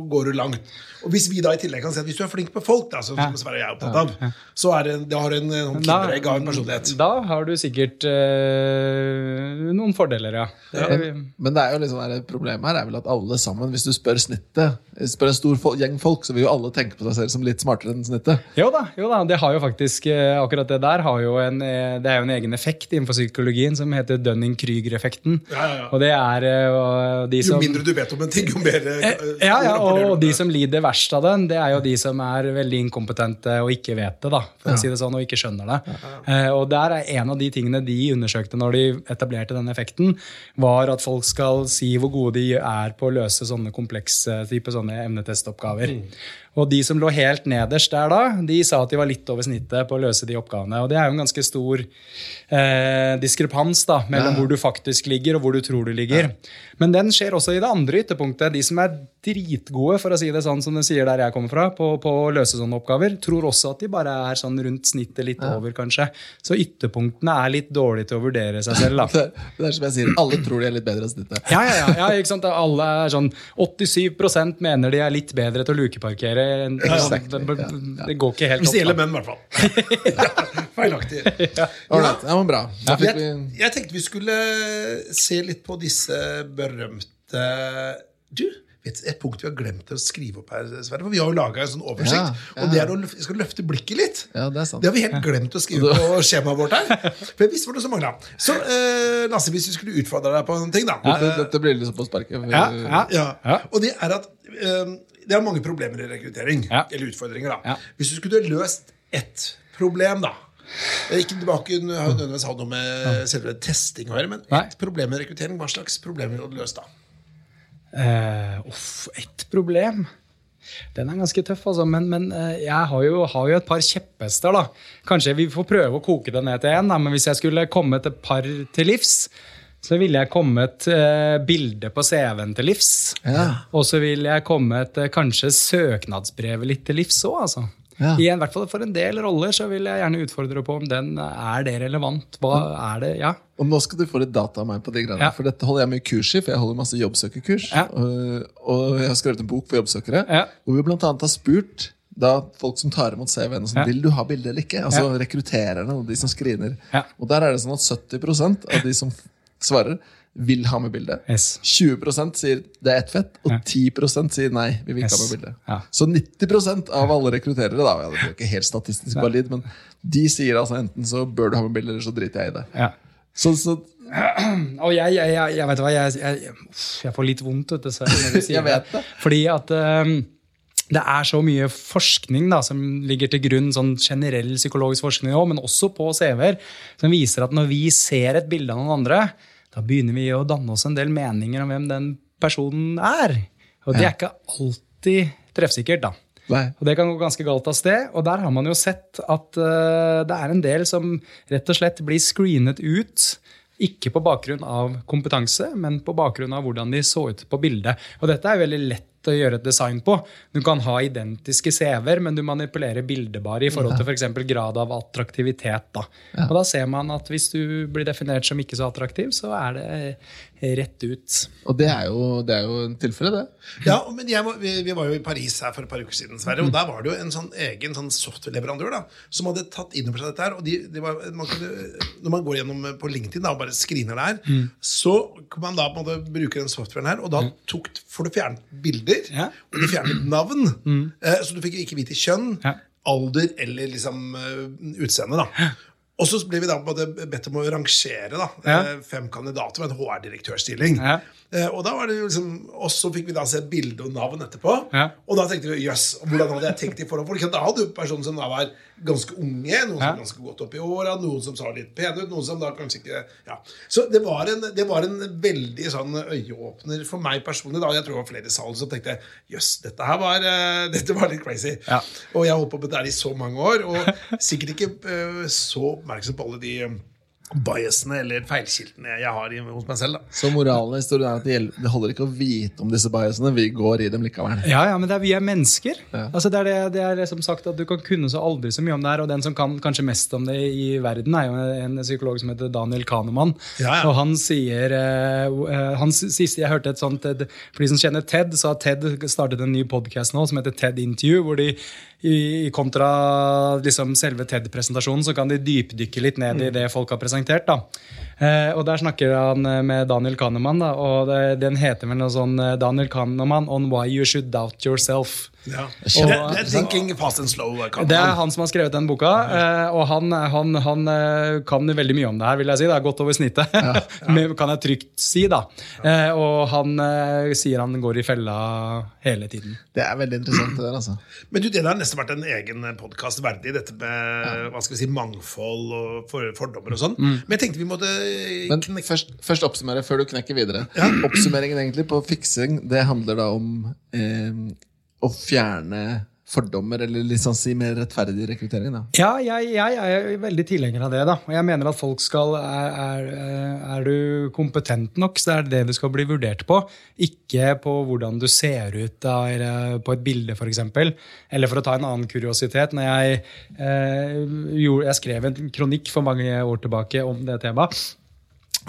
går du langt. Og hvis vi da i tillegg kan si at hvis du er flink på folk, da, som, Ja. Sverre og jeg er opptatt av, så er det, da har du en, en kinderegg av en personlighet. da har du sikkert øh, noen fordeler, ja. Det, Men det er jo liksom, det problemet her er vel at alle sammen, hvis du spør snittet, spør en stor fol- gjeng folk, så vil jo alle tenke på seg selv som litt smartere enn snittet. jo da, jo da, det har jo faktisk eh, akkurat det der har jo en, det er jo en egen effekt innenfor psykologien som heter Dunning-Krüger-effekten. Ja, ja, ja. Og det er eh, de Jo mindre du vet om en ting, jo mer eh, Ja, ja, og, de som lider verst av den, det er jo de som er veldig inkompetente og ikke vet det, da, for å si det sånn, og ikke skjønner det. Eh, og der er en av de tingene de undersøkte når de etablerte denne effekten, var at folk skal si hvor gode de er på å løse sånne komplekse type sånne emnetestoppgaver. Og de som lå helt nederst der da, de sa at de var litt over snittet på å løse de oppgavene. Og det er jo en ganske stor eh, diskrepans da, mellom hvor du faktisk ligger og hvor du tror du ligger. Men den skjer også i det andre ytterpunktet. De som er dritgode, for å si det sånn som du sier der jeg kommer fra, på, på å løse sånne oppgaver, tror også at de bare er sånn rundt snittet, litt over kanskje. Så ytterpunktene er litt dårlige til å vurdere seg selv. da. Det, det er som jeg sier, alle tror de er litt bedre enn snittet. Ja, ja, ja, ja ikke sant? Alle er sånn 87 mener de er litt bedre til å lukeparkere. Enn- Exactly, det, ja, det, det går ikke helt Hvis det gjelder menn, i hvert fall. Feilaktig. Alright, ja, men bra. Jeg, jeg tenkte vi skulle se litt på disse berømte Du, vet et punkt vi har glemt å skrive opp her, Sverre. For vi har jo laga en sånn oversikt. Ja, ja. Og det er å skal løfte blikket litt. Ja, det er sant. Det har vi helt glemt å skrive på skjemaet vårt her. For jeg visste hvor det så mangla. Så eh, Lasse, hvis vi skulle utfordre deg på en ting, da. Dette, blir liksom på sparket. Ja, ja. Ja. Ja. Og det er at eh, det er mange problemer i rekruttering. Ja. Eller utfordringer, da. Ja. Hvis du skulle løst ett problem, da eh, ikke tilbake har nødvendigvis hatt noe med selve testing å gjøre, men ett problem med rekruttering. Hva slags problemer ville du løst da? Eh, uff, ett problem. Den er ganske tøff, altså. Men, men eh, jeg har jo, har jo et par kjepphester, da. Kanskje vi får prøve å koke det ned til én, men hvis jeg skulle kommet et par til livs, så ville jeg kommet eh, bilde på CV-en til livs. Ja. Og så ville jeg kommet eh, kanskje søknadsbrevet litt til livs òg, altså. Ja. I en, hvert fall for en del roller så vil jeg gjerne utfordre på om den er det relevant. Hva er det? Ja. Og nå skal du få litt data av meg på de greiene. Ja. For dette holder jeg mye kurs i, for jeg holder masse jobbsøkerkurs. Ja. Og, og jeg har skrevet en bok for jobbsøkere. Ja. Hvor vi blant annet har spurt da folk som tar imot CV-en sånn, vil du ha bilde eller ikke. Altså rekruttererne og de som screener. Ja. Og der er det sånn at 70% av de som svarer, vil ha med bilde. Yes. 20% sier det er ett fett, og Ja. 10% sier nei. vi vil ikke Yes. ha med bilde. Ja. Så 90 av alle rekrutterere, da, det blir ikke helt statistisk valid, men de sier altså enten så bør du ha med bilde, eller så driter jeg i det. Ja. Så, så Og jeg, jeg, jeg, jeg vet hva, jeg, jeg, jeg får litt vondt du, når du sier Jeg vet det. Fordi at um, det er så mye forskning da, som ligger til grunn, sånn generell psykologisk forskning også, men også på CV-er, som viser at når vi ser et bilde av noen andre, da begynner vi å danne oss en del meninger om hvem den personen er. Og det er ikke alltid treffsikkert, da. Nei. Og det kan gå ganske galt av sted. Og der har man jo sett at uh, det er en del som rett og slett blir screenet ut. Ikke på bakgrunn av kompetanse, men på bakgrunn av hvordan de så ut på bildet. Og dette er veldig lett å gjøre et design på. Du kan ha identiske CV-er, men du manipulerer bildet bare i forhold til f.eks. grad av attraktivitet. Da. Og da ser man at hvis du blir definert som ikke så attraktiv, så er det rett ut. Og det er jo, det er jo en tilfelle, det. Ja, men jeg, vi, vi var jo i Paris her for et par uker siden, Sverre, og der var det jo en sånn egen sånn software-leverandør da, som hadde tatt inn over seg dette her. og de, de var, man kunne, Når man går gjennom på LinkedIn da, og bare screener der, så kan man da på en måte bruke den softwaren her, og da tok, får du fjernet bilder, Ja. og de fjernet navn. Eh, så du fikk ikke vite kjønn, Ja. alder eller liksom uh, utseende. da. Og så ble vi da bedt om å rangere da, eh, fem kandidater med en HR-direktørstilling. Eh, og da var det jo liksom, og så fikk vi da se bilde og navn etterpå. Ja. Og da tenkte vi jøss, hvordan hadde jeg tenkt i forhold For Da hadde du personer som da var ganske unge, noen som var ganske godt opp i åra, noen som så litt pene ut, noen som da kanskje ikke ja. Så det var, en, det var en veldig sånn øyeåpner for meg personlig. da Jeg tror det var flere i salen som tenkte jøss, dette her var, eh, dette var litt crazy. Ja. Og jeg har holdt på med det her i så mange år, og sikkert ikke eh, så oppmerksom på alle de biasene eller feilkiltene jeg har hos meg selv. da Så moralen i historien er at det, gjelder, det holder ikke å vite om disse biasene. Vi går i dem likevel. Ja, ja, men det er, vi er mennesker. Ja. Altså, det, er det, det er som sagt at Du kan kunne så aldri så mye om det her, og den som kan kanskje mest om det i verden, er jo en psykolog som heter Daniel Kahneman. Ja, ja. Og han sier uh, eh, han siste Jeg hørte et sånt et, For de som kjenner TED, så har TED startet en ny podkast nå som heter TED Interview, hvor de i, i kontra liksom selve TED-presentasjonen så kan de dypdykke litt ned i det folk har presentert. Da. Eh, og Der snakker han eh, med Daniel Kahneman, da, og det, den heter vel noe sånn eh, Daniel Kahneman on why you should doubt yourself. Ja. Og, Det, det er thinking fast and slow. Det er han som har skrevet den boka, eh, og han, han, han eh, kan veldig mye om det her, vil jeg si. Det er godt over snittet, Men kan jeg trygt si. da. Eh, Og han sier han går i fella hele tiden. Det er veldig interessant. det der, altså. Men du, det har nesten vært en egen podkast verdig, dette med hva skal vi si, mangfold og for, fordommer og sånn. Men jeg tenkte vi måtte Men først, først oppsummere før du knekker videre. Oppsummeringen egentlig på fiksing Det handler da om eh, å fjerne fordommer, eller sånn si mer rettferdig rekruttering. da Ja, jeg, jeg er veldig tilhenger av det. da. Og jeg mener at folk skal er, er, er du kompetent nok, så er det det du skal bli vurdert på. Ikke på hvordan du ser ut da, på et bilde, f.eks. Eller for å ta en annen kuriositet. Når jeg, eh, gjorde, jeg skrev en kronikk for mange år tilbake om det temaet.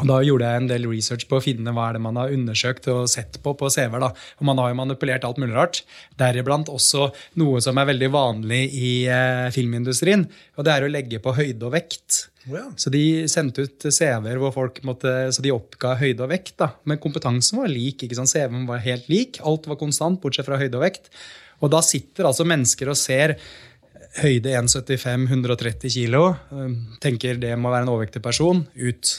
Og Da gjorde jeg en del research på å finne hva er det man har undersøkt og sett på på CV-er. Og Man har jo manipulert alt mulig rart. Deriblant også noe som er veldig vanlig i eh, filmindustrien. Og det er å legge på høyde og vekt. Oh, ja. Så de sendte ut CV-er hvor folk måtte, så de oppga høyde og vekt. da. Men kompetansen var lik. ikke sant? CV-en var helt lik. Alt var konstant, bortsett fra høyde og vekt. Og da sitter altså mennesker og ser høyde 1,75, 130 kilo. Tenker det må være en overvektig person. Ut.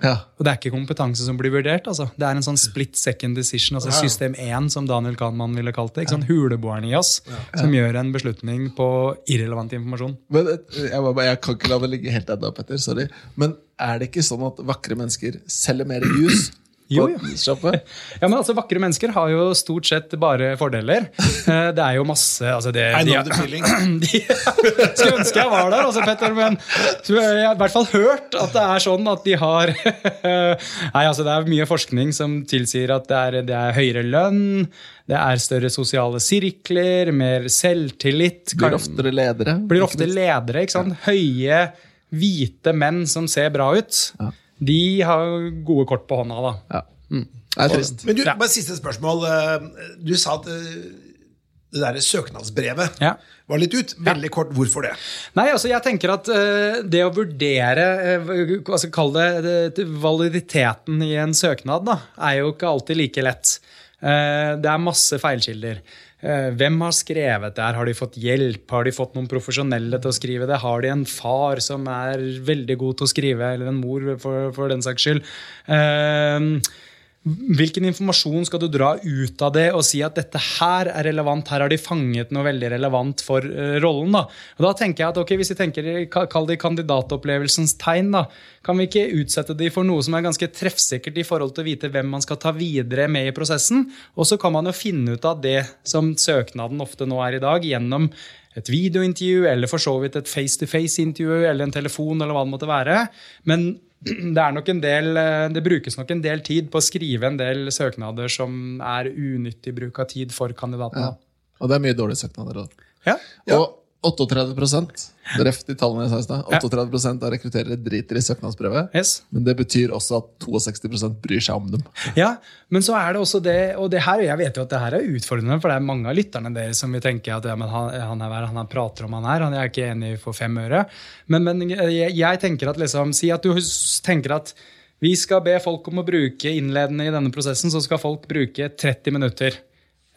Ja. Og det er ikke kompetanse som blir vurdert. altså. Det er en sånn split second decision, altså Ja. system 1, som Daniel Kahneman ville kalt det. ikke sånn Huleboeren i oss, som gjør en beslutning på irrelevant informasjon. Men eh, jeg, bare, jeg kan ikke la det ligge helt ennå, Petter. Sorry. Men er det ikke sånn at vakre mennesker selger mer jus? Jo, jo. Ja, men altså, Vakre mennesker har jo stort sett bare fordeler. Eh, Det er jo masse altså det, I de- know the feeling. de, Skulle ønske jeg var der, altså, Petter, men jeg har i hvert fall hørt at det er sånn at de har Nei, altså Det er mye forskning som tilsier at det er, det er høyere lønn, det er større sosiale sirkler, mer selvtillit. Blir oftere ledere. blir ofte ledere. ikke sant? Høye, hvite menn som ser bra ut. Ja. De har gode kort på hånda, da. Ja. Det er trist. Men du, Ja. bare siste spørsmål. Eh, Du sa at eh, det der søknadsbrevet Ja. var litt ut. Veldig kort, hvorfor det? Nei, altså jeg tenker at uh, det å vurdere uh, altså Kall det, det validiteten i en søknad, da, er jo ikke alltid like lett. Uh, det er masse feilkilder. Eh, hvem har skrevet det her? Har de fått hjelp? Har de fått noen profesjonelle til å skrive det? Har de en far som er veldig god til å skrive, eller en mor, for, for den saks skyld? Eh, Hvilken informasjon skal du dra ut av det og si at dette her er relevant, her har de fanget noe veldig relevant for eh, rollen? da? Og da tenker jeg at ok, Hvis vi tenker, kall det kandidatopplevelsens tegn, da, kan vi ikke utsette de for noe som er ganske treffsikkert i forhold til å vite hvem man skal ta videre med i prosessen? Og så kan man jo finne ut av det som søknaden ofte nå er i dag, gjennom et videointervju eller for så vidt et face-to-face-intervju eller en telefon eller hva det måtte være. Men det, er nok en del, eh, det brukes nok en del tid på å skrive en del søknader som er unyttig bruk av tid for kandidatene. Ja. Og det er mye dårlige søknader da. Ja. Og 38 Ref de tallene jeg sa i stad. 38 av rekrutterere driter i søknadsbrevet. Yes. Men det betyr også at 62 bryr seg om dem. Ja, men så er det også det, og det her, jeg vet jo at det her er utfordrende, for det er mange av lytterne deres som vil tenke at ja, men han, han er han er prater om han her, han er ikke enig for fem øre. Men, men jeg, jeg tenker at liksom, si at du tenker at vi skal be folk om å bruke innledende i denne prosessen, så skal folk bruke 30 minutter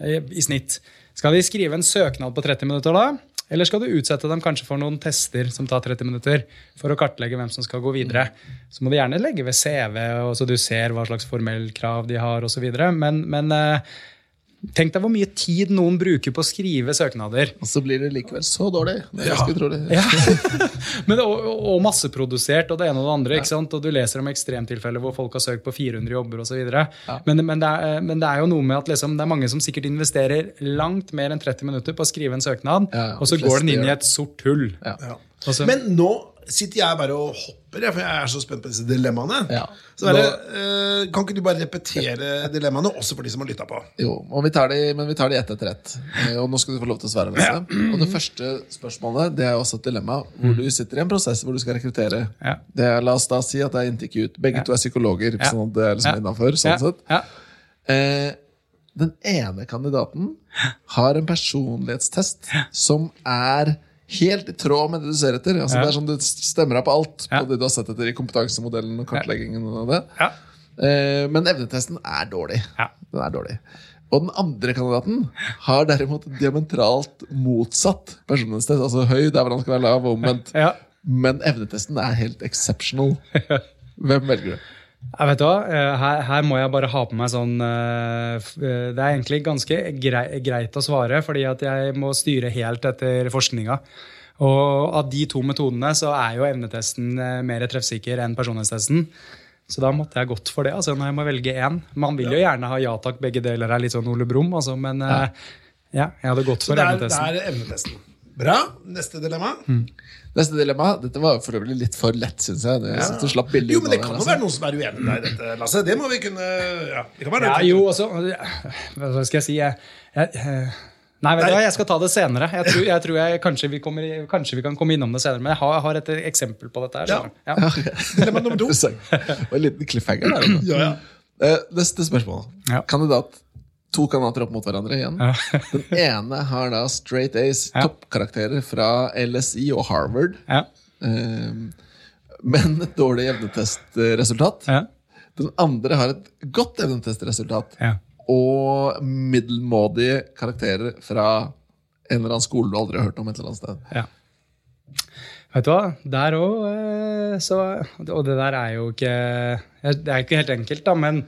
eh, i snitt. Skal de skrive en søknad på 30 minutter da? Eller skal du utsette dem kanskje for noen tester som tar 30 minutter, for å kartlegge hvem som skal gå videre? Så må du gjerne legge ved CV, og så du ser hva slags formell krav de har osv. Men, men eh, tenk deg hvor mye tid noen bruker på å skrive søknader. Og så blir det likevel så dårlig. Det ja. tro det. Ja. Men, og, og masseprodusert og det ene og det andre. ikke sant? Og du leser om ekstremtilfeller hvor folk har søkt på 400 jobber osv. Ja. Men, men, det er- men det er jo noe med at liksom, det er mange som sikkert investerer langt mer enn 30 minutter på å skrive en søknad, Ja, ja, og så går den inn i et sort hull. Ja. Ja. Så- Men nå sitter jeg bare og hopper, for jeg er så spent på disse dilemmaene. Ja. Så det, eh, kan ikke du bare repetere dilemmaene, også for de som har lytta på? Jo, og vi tar de, men vi tar de ett etter ett. Eh, Og nå skal du få lov til å svare. Ja. Og det første spørsmålet det er også et dilemma hvor du sitter i en prosess hvor du skal rekruttere. Ja. Det er, la oss da si at det er intervjuet. Begge to er psykologer. Ja. sånn at det er liksom Ja. innenfor, sånn ja. sett. Ja. Eh, den ene kandidaten har en personlighetstest som er helt i tråd med det du ser etter. Altså, Ja. Det er sånn Du stemmer deg på alt på det du har sett etter i kompetansemodellen og kartleggingen. og det. Ja. Eh, men evnetesten er dårlig. Ja. Den er dårlig. Og den andre kandidaten har derimot diametralt motsatt personlighetstest. Altså høy der hvor han skal være lav, og omvendt. Ja. Men evnetesten er helt exceptional. Hvem velger du? Jeg vet hva, eh, her, her må jeg bare ha på meg sånn eh, eh, Det er egentlig ganske grei, greit å svare, fordi at jeg må styre helt etter forskninga. Og av de to metodene så er jo evnetesten mer treffsikker enn personlighetstesten. Så da måtte jeg gått for det, altså når jeg må velge én. Man vil jo gjerne ha ja takk, begge deler er litt sånn Ole Brumm, altså, men ja. ja, jeg hadde gått Så for det er, det er evnetesten. Bra. Neste dilemma. Neste dilemma. Dette var for øvrig litt for lett, syns jeg. Jeg synes du slapp Jo, men det kan jo altså. være noen som er uenig med deg i dette, Lasse. Det må vi kunne Ja, det kan være Ja, jo, også Hva skal jeg si? Jeg, jeg, eh, nei, vet du hva, jeg skal ta det senere. Jeg tror, jeg tror jeg, kanskje, vi kommer, kanskje vi kan komme innom det senere. Men jeg har, jeg har et eksempel på dette. her. Ja. Ja. Dilemma nummer to. Det var en liten cliffhanger der. altså. Ja, ja. Eh, neste spørsmål. Ja. Kandidat. To kandidater opp mot hverandre igjen. Den ene har da straight A's, Ja. toppkarakterer fra LSI og Harvard. Ja. Eh, men et dårlig evnetestresultat. Ja. Den andre har et godt evnetestresultat. Ja. Og middelmådige karakterer fra en eller annen skole du aldri har hørt om. et eller annet sted. Ja. Vet du hva, der òg så Og det der er jo ikke Det er ikke helt enkelt, da, men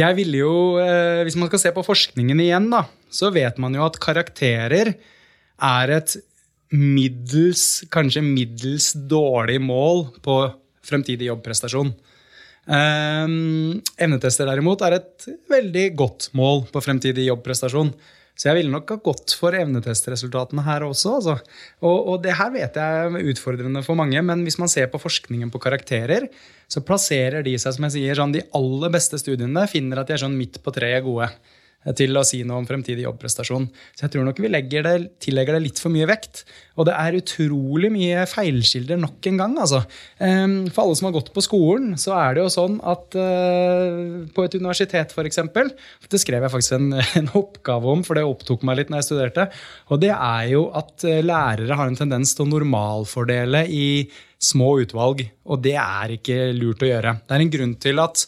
jeg ville jo eh, Hvis man skal se på forskningen igjen, da, så vet man jo at karakterer er et middels, kanskje middels dårlig mål på fremtidig jobbprestasjon. Um, evnetester derimot er et veldig godt mål på fremtidig jobbprestasjon. Så jeg ville nok ha gått for evnetestresultatene her også. Altså. Og, og, det her vet jeg er utfordrende for mange, men hvis man ser på forskningen på karakterer, så plasserer de seg, som jeg sier, sånn de aller beste studiene finner at de er sånn midt på treet gode til å si noe om fremtidig jobbprestasjon. Så jeg tror nok vi det, tillegger det litt for mye vekt. Og det er utrolig mye feilskilder nok en gang. Altså. Ehm, for alle som har gått på skolen, så er det jo sånn at uh, på et universitet f.eks. Det skrev jeg faktisk en, en, oppgave om, for det opptok meg litt når jeg studerte. Og det er jo at eh, lærere har en tendens til å normalfordele i små utvalg, og det er ikke lurt å gjøre. Det er en grunn til at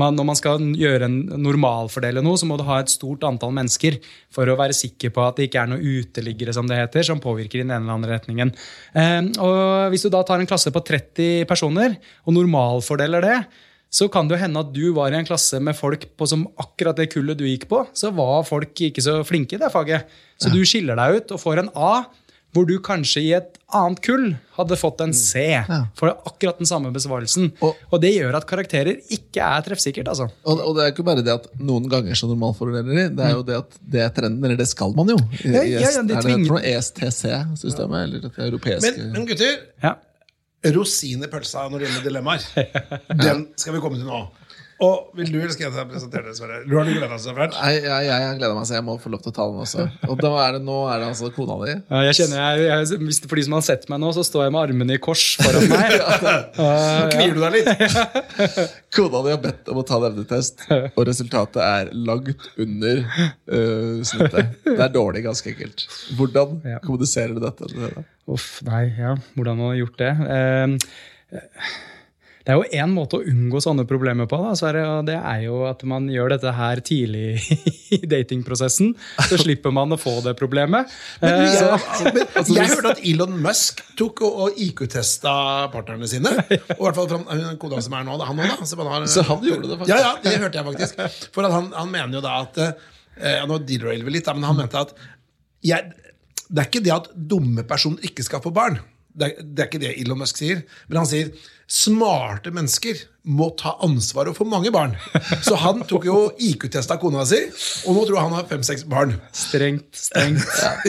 man, når man skal gjøre en normalfordele noe, så må du ha et stort antall mennesker for å være sikker på at det ikke er noen uteliggere som det heter, som påvirker i den ene eller andre retningen. Eh, og Hvis du da tar en klasse på 30 personer og normalfordeler det, så kan det jo hende at du var i en klasse med folk på som akkurat det kullet du gikk på, så var folk ikke så flinke i det faget. Så du skiller deg ut og får en A hvor du kanskje i et annet kull hadde fått en C ja. for akkurat den samme besvarelsen. Og, og, det gjør at karakterer ikke er treffsikkert. Altså. Og, og, det er ikke bare det at noen ganger så normalformulerer de, det er jo det at det er trenden, eller det skal man jo. I, ja, ja, ja, de er det noe ESTC-systemet, eller det europeiske Men, men gutter, ja. rosin i pølsa når det gjelder dilemmaer, den skal vi komme til nå. Og Vil du eller skal jeg presentere det? Sverre? Du har du gleda deg så fælt? Nei, jeg, jeg, jeg gleder meg, så jeg må få lov til å ta den også. Og da er det, nå er det altså kona di. Ja, jeg kjenner, jeg, jeg, For de som har sett meg nå, så står jeg med armene i kors foran meg. Nå kvier du deg litt. kona di har bedt om å ta en evnetest, og resultatet er langt under uh, snittet. Det er dårlig, ganske enkelt. Hvordan ja. kommuniserer du dette? Uff, nei, ja. Hvordan har du gjort det? Uh, det er jo én måte å unngå sånne problemer på, da, Sverre, og det er jo at man gjør dette her tidlig i datingprosessen. Så slipper man å få det problemet. Men, jeg, men altså, jeg hørte at Elon Musk tok og, og IQ-testa partnerne sine. Og i hvert fall kona som er nå. Han òg, da. Så, har, så, han gjorde det, faktisk? Ja, ja, det hørte jeg faktisk. For han, han, mener jo da at eh, ja, Nå derailer vi litt, da, men han mente at jeg, det er ikke det at dumme personer ikke skal få barn. Det er, det er ikke det Elon Musk sier. Men han sier smarte mennesker må ta ansvar og få mange barn. Så han tok jo IQ-testa kona si, og nå tror jeg han har fem-seks barn. Strengt, strengt.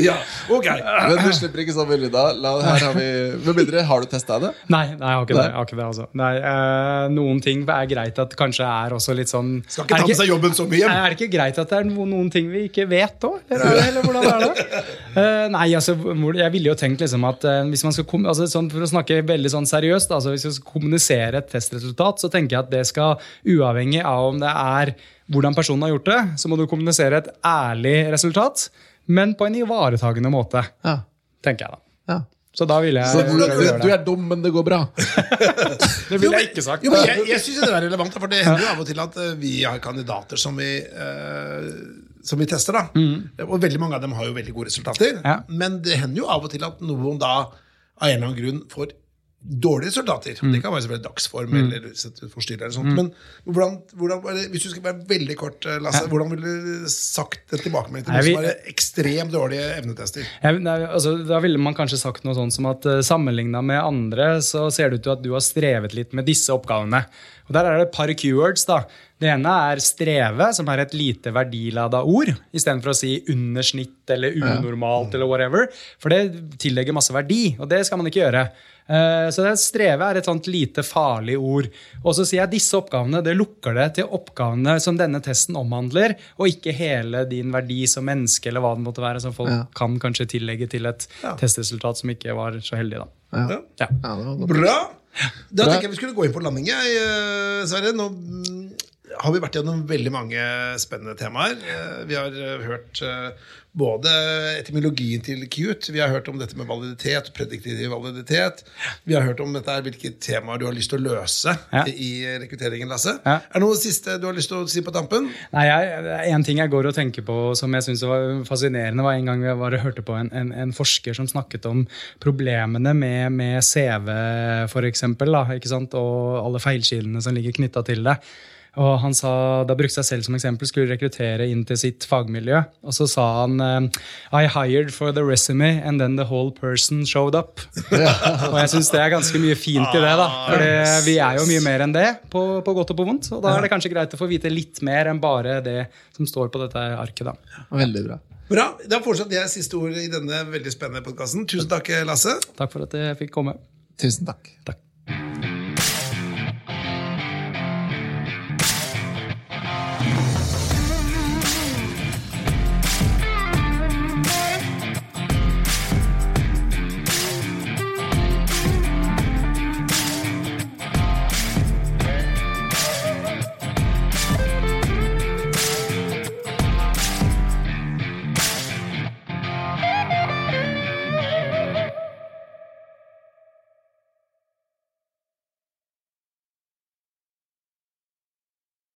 ja, ok. Men du slipper ikke så veldig da. La, her har vi, Med mindre, har du testa det? Nei, nei, jeg har ikke nei. det. har ikke det altså. nei, øh, noen ting er greit at kanskje er også litt sånn Skal ikke ta med seg jobben så mye hjem. Er det ikke greit at det er noen, noen ting vi ikke vet òg? Eller, eller, hvordan er det? Uh, nei, altså, jeg ville jo tenkt liksom at uh, hvis man skal komme, altså, sånn, For å snakke veldig sånn seriøst, altså, hvis vi skal kommunisere et testresultat, så tenker jeg at det skal, uavhengig av om det er hvordan personen har gjort det, så må du kommunisere et ærlig resultat, men på en ivaretagende måte. Ja. Tenker jeg da. Ja. Så da vil jeg så du, du, er dum, men det går bra? det ville jeg ikke sagt. Jo, men jeg jeg syns det er relevant, for det hender jo av og til at eh, vi har kandidater som vi, uh, som vi tester. da. Mm. Og veldig mange av dem har jo veldig gode resultater. Ja. Men det hender jo av og til at noen da av en eller annen grunn får dårlige resultater. Mm. Det kan være selvfølgelig dagsform mm. eller forstyrre. eller sånt. Mm. Men hvordan, hvordan, hvis du skal være veldig kort, eh, Lasse, ja. hvordan ville du sagt det tilbakemelding til noen som har ekstremt dårlige evnetester? Jeg, nei, altså, da ville man kanskje sagt noe sånt som at uh, sammenligna med andre, så ser det ut til at du har strevet litt med disse oppgavene. Og Der er det et par keywords. da. Det ene er streve, som er et lite verdilada ord, istedenfor å si undersnitt eller unormalt. Ja. eller whatever, For det tillegger masse verdi, og det skal man ikke gjøre. Eh, så det streve er et sånt lite farlig ord. Og så sier jeg disse oppgavene det lukker det til oppgavene som denne testen omhandler, og ikke hele din verdi som menneske, eller hva det måtte være, som folk ja. kan kanskje tillegge til et ja. testresultat som ikke var så heldig. da. Ja. ja. Bra! Da tenker jeg vi skulle gå inn på landing. Eh, Sverre. Nå mm, har vi vært gjennom veldig mange spennende temaer. Eh, vi har hørt både etymologien til Cute, vi har hørt om dette med validitet, prediktiv validitet. Vi har hørt om dette er hvilke temaer du har lyst til å løse ja. i rekrutteringen. Lasse. Ja. Er det noe siste du har lyst til å si på tampen? Nei, jeg, En ting jeg går og tenker på som jeg syns var fascinerende, var en gang vi og hørte på en, en, en forsker som snakket om problemene med, med CV, for eksempel, da, og alle feilkildene som ligger knytta til det. Og han sa, Da brukte seg selv som eksempel, skulle rekruttere inn til sitt fagmiljø. Og så sa han eh, I hired for the resume, and then the whole person showed up. og jeg syns det er ganske mye fint i det. da For vi er jo mye mer enn det, på, på godt og på vondt. Og da er det kanskje greit å få vite litt mer enn bare det som står på dette arket. da Veldig bra. Bra. Da fortsatt jeg siste ord i denne veldig spennende podkasten. Tusen takk, Lasse. Takk for at jeg fikk komme. Tusen takk. Takk.